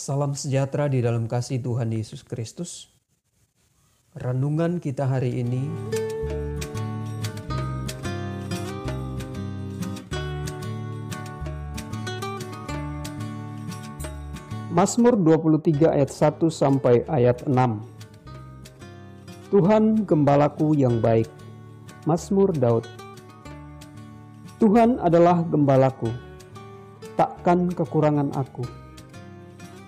Salam sejahtera di dalam kasih Tuhan Yesus Kristus. Renungan kita hari ini Mazmur 23 ayat 1 sampai ayat 6. Tuhan gembalaku yang baik. Mazmur Daud. Tuhan adalah gembalaku. Takkan kekurangan aku.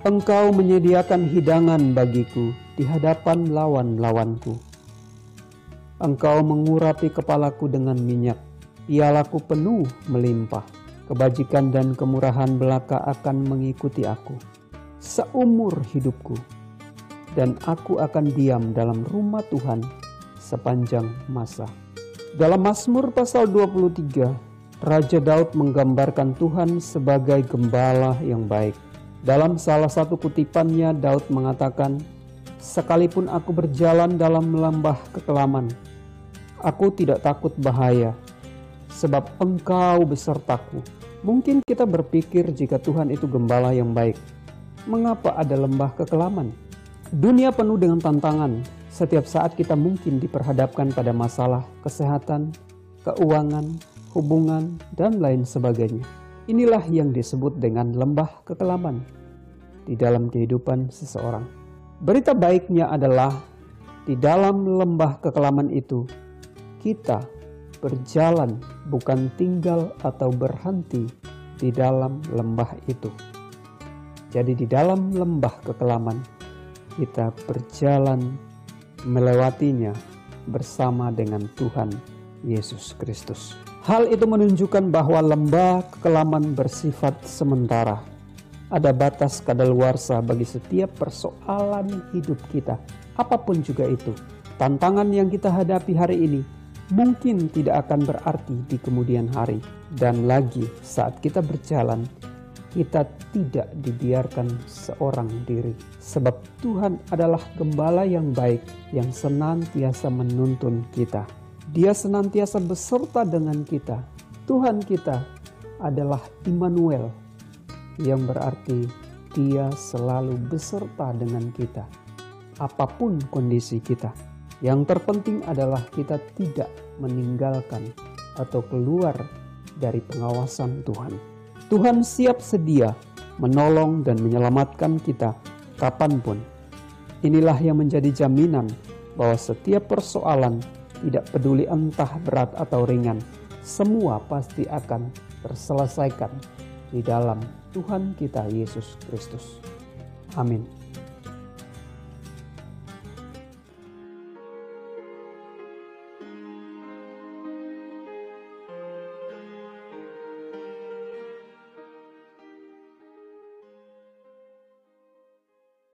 Engkau menyediakan hidangan bagiku di hadapan lawan-lawanku. Engkau mengurapi kepalaku dengan minyak, pialaku penuh melimpah. Kebajikan dan kemurahan belaka akan mengikuti aku seumur hidupku dan aku akan diam dalam rumah Tuhan sepanjang masa. Dalam Mazmur pasal 23, Raja Daud menggambarkan Tuhan sebagai gembala yang baik. Dalam salah satu kutipannya, Daud mengatakan, "Sekalipun aku berjalan dalam lembah kekelaman, aku tidak takut bahaya, sebab Engkau besertaku." Mungkin kita berpikir jika Tuhan itu gembala yang baik, mengapa ada lembah kekelaman? Dunia penuh dengan tantangan. Setiap saat kita mungkin diperhadapkan pada masalah kesehatan, keuangan, hubungan, dan lain sebagainya. Inilah yang disebut dengan lembah kekelaman di dalam kehidupan seseorang. Berita baiknya adalah di dalam lembah kekelaman itu kita berjalan bukan tinggal atau berhenti di dalam lembah itu. Jadi di dalam lembah kekelaman kita berjalan melewatinya bersama dengan Tuhan Yesus Kristus. Hal itu menunjukkan bahwa lembah kekelaman bersifat sementara. Ada batas kadaluarsa bagi setiap persoalan hidup kita, apa pun juga itu. Tantangan yang kita hadapi hari ini mungkin tidak akan berarti di kemudian hari, dan lagi saat kita berjalan kita tidak dibiarkan seorang diri. Sebab Tuhan adalah gembala yang baik yang senantiasa menuntun kita. Dia senantiasa beserta dengan kita. Tuhan kita adalah Immanuel yang berarti dia selalu beserta dengan kita. Apa pun kondisi kita. Yang terpenting adalah kita tidak meninggalkan atau keluar dari pengawasan Tuhan. Tuhan siap sedia menolong dan menyelamatkan kita kapan pun. Inilah yang menjadi jaminan bahwa setiap persoalan tidak peduli entah berat atau ringan, semua pasti akan terselesaikan di dalam Tuhan kita Yesus Kristus. Amin.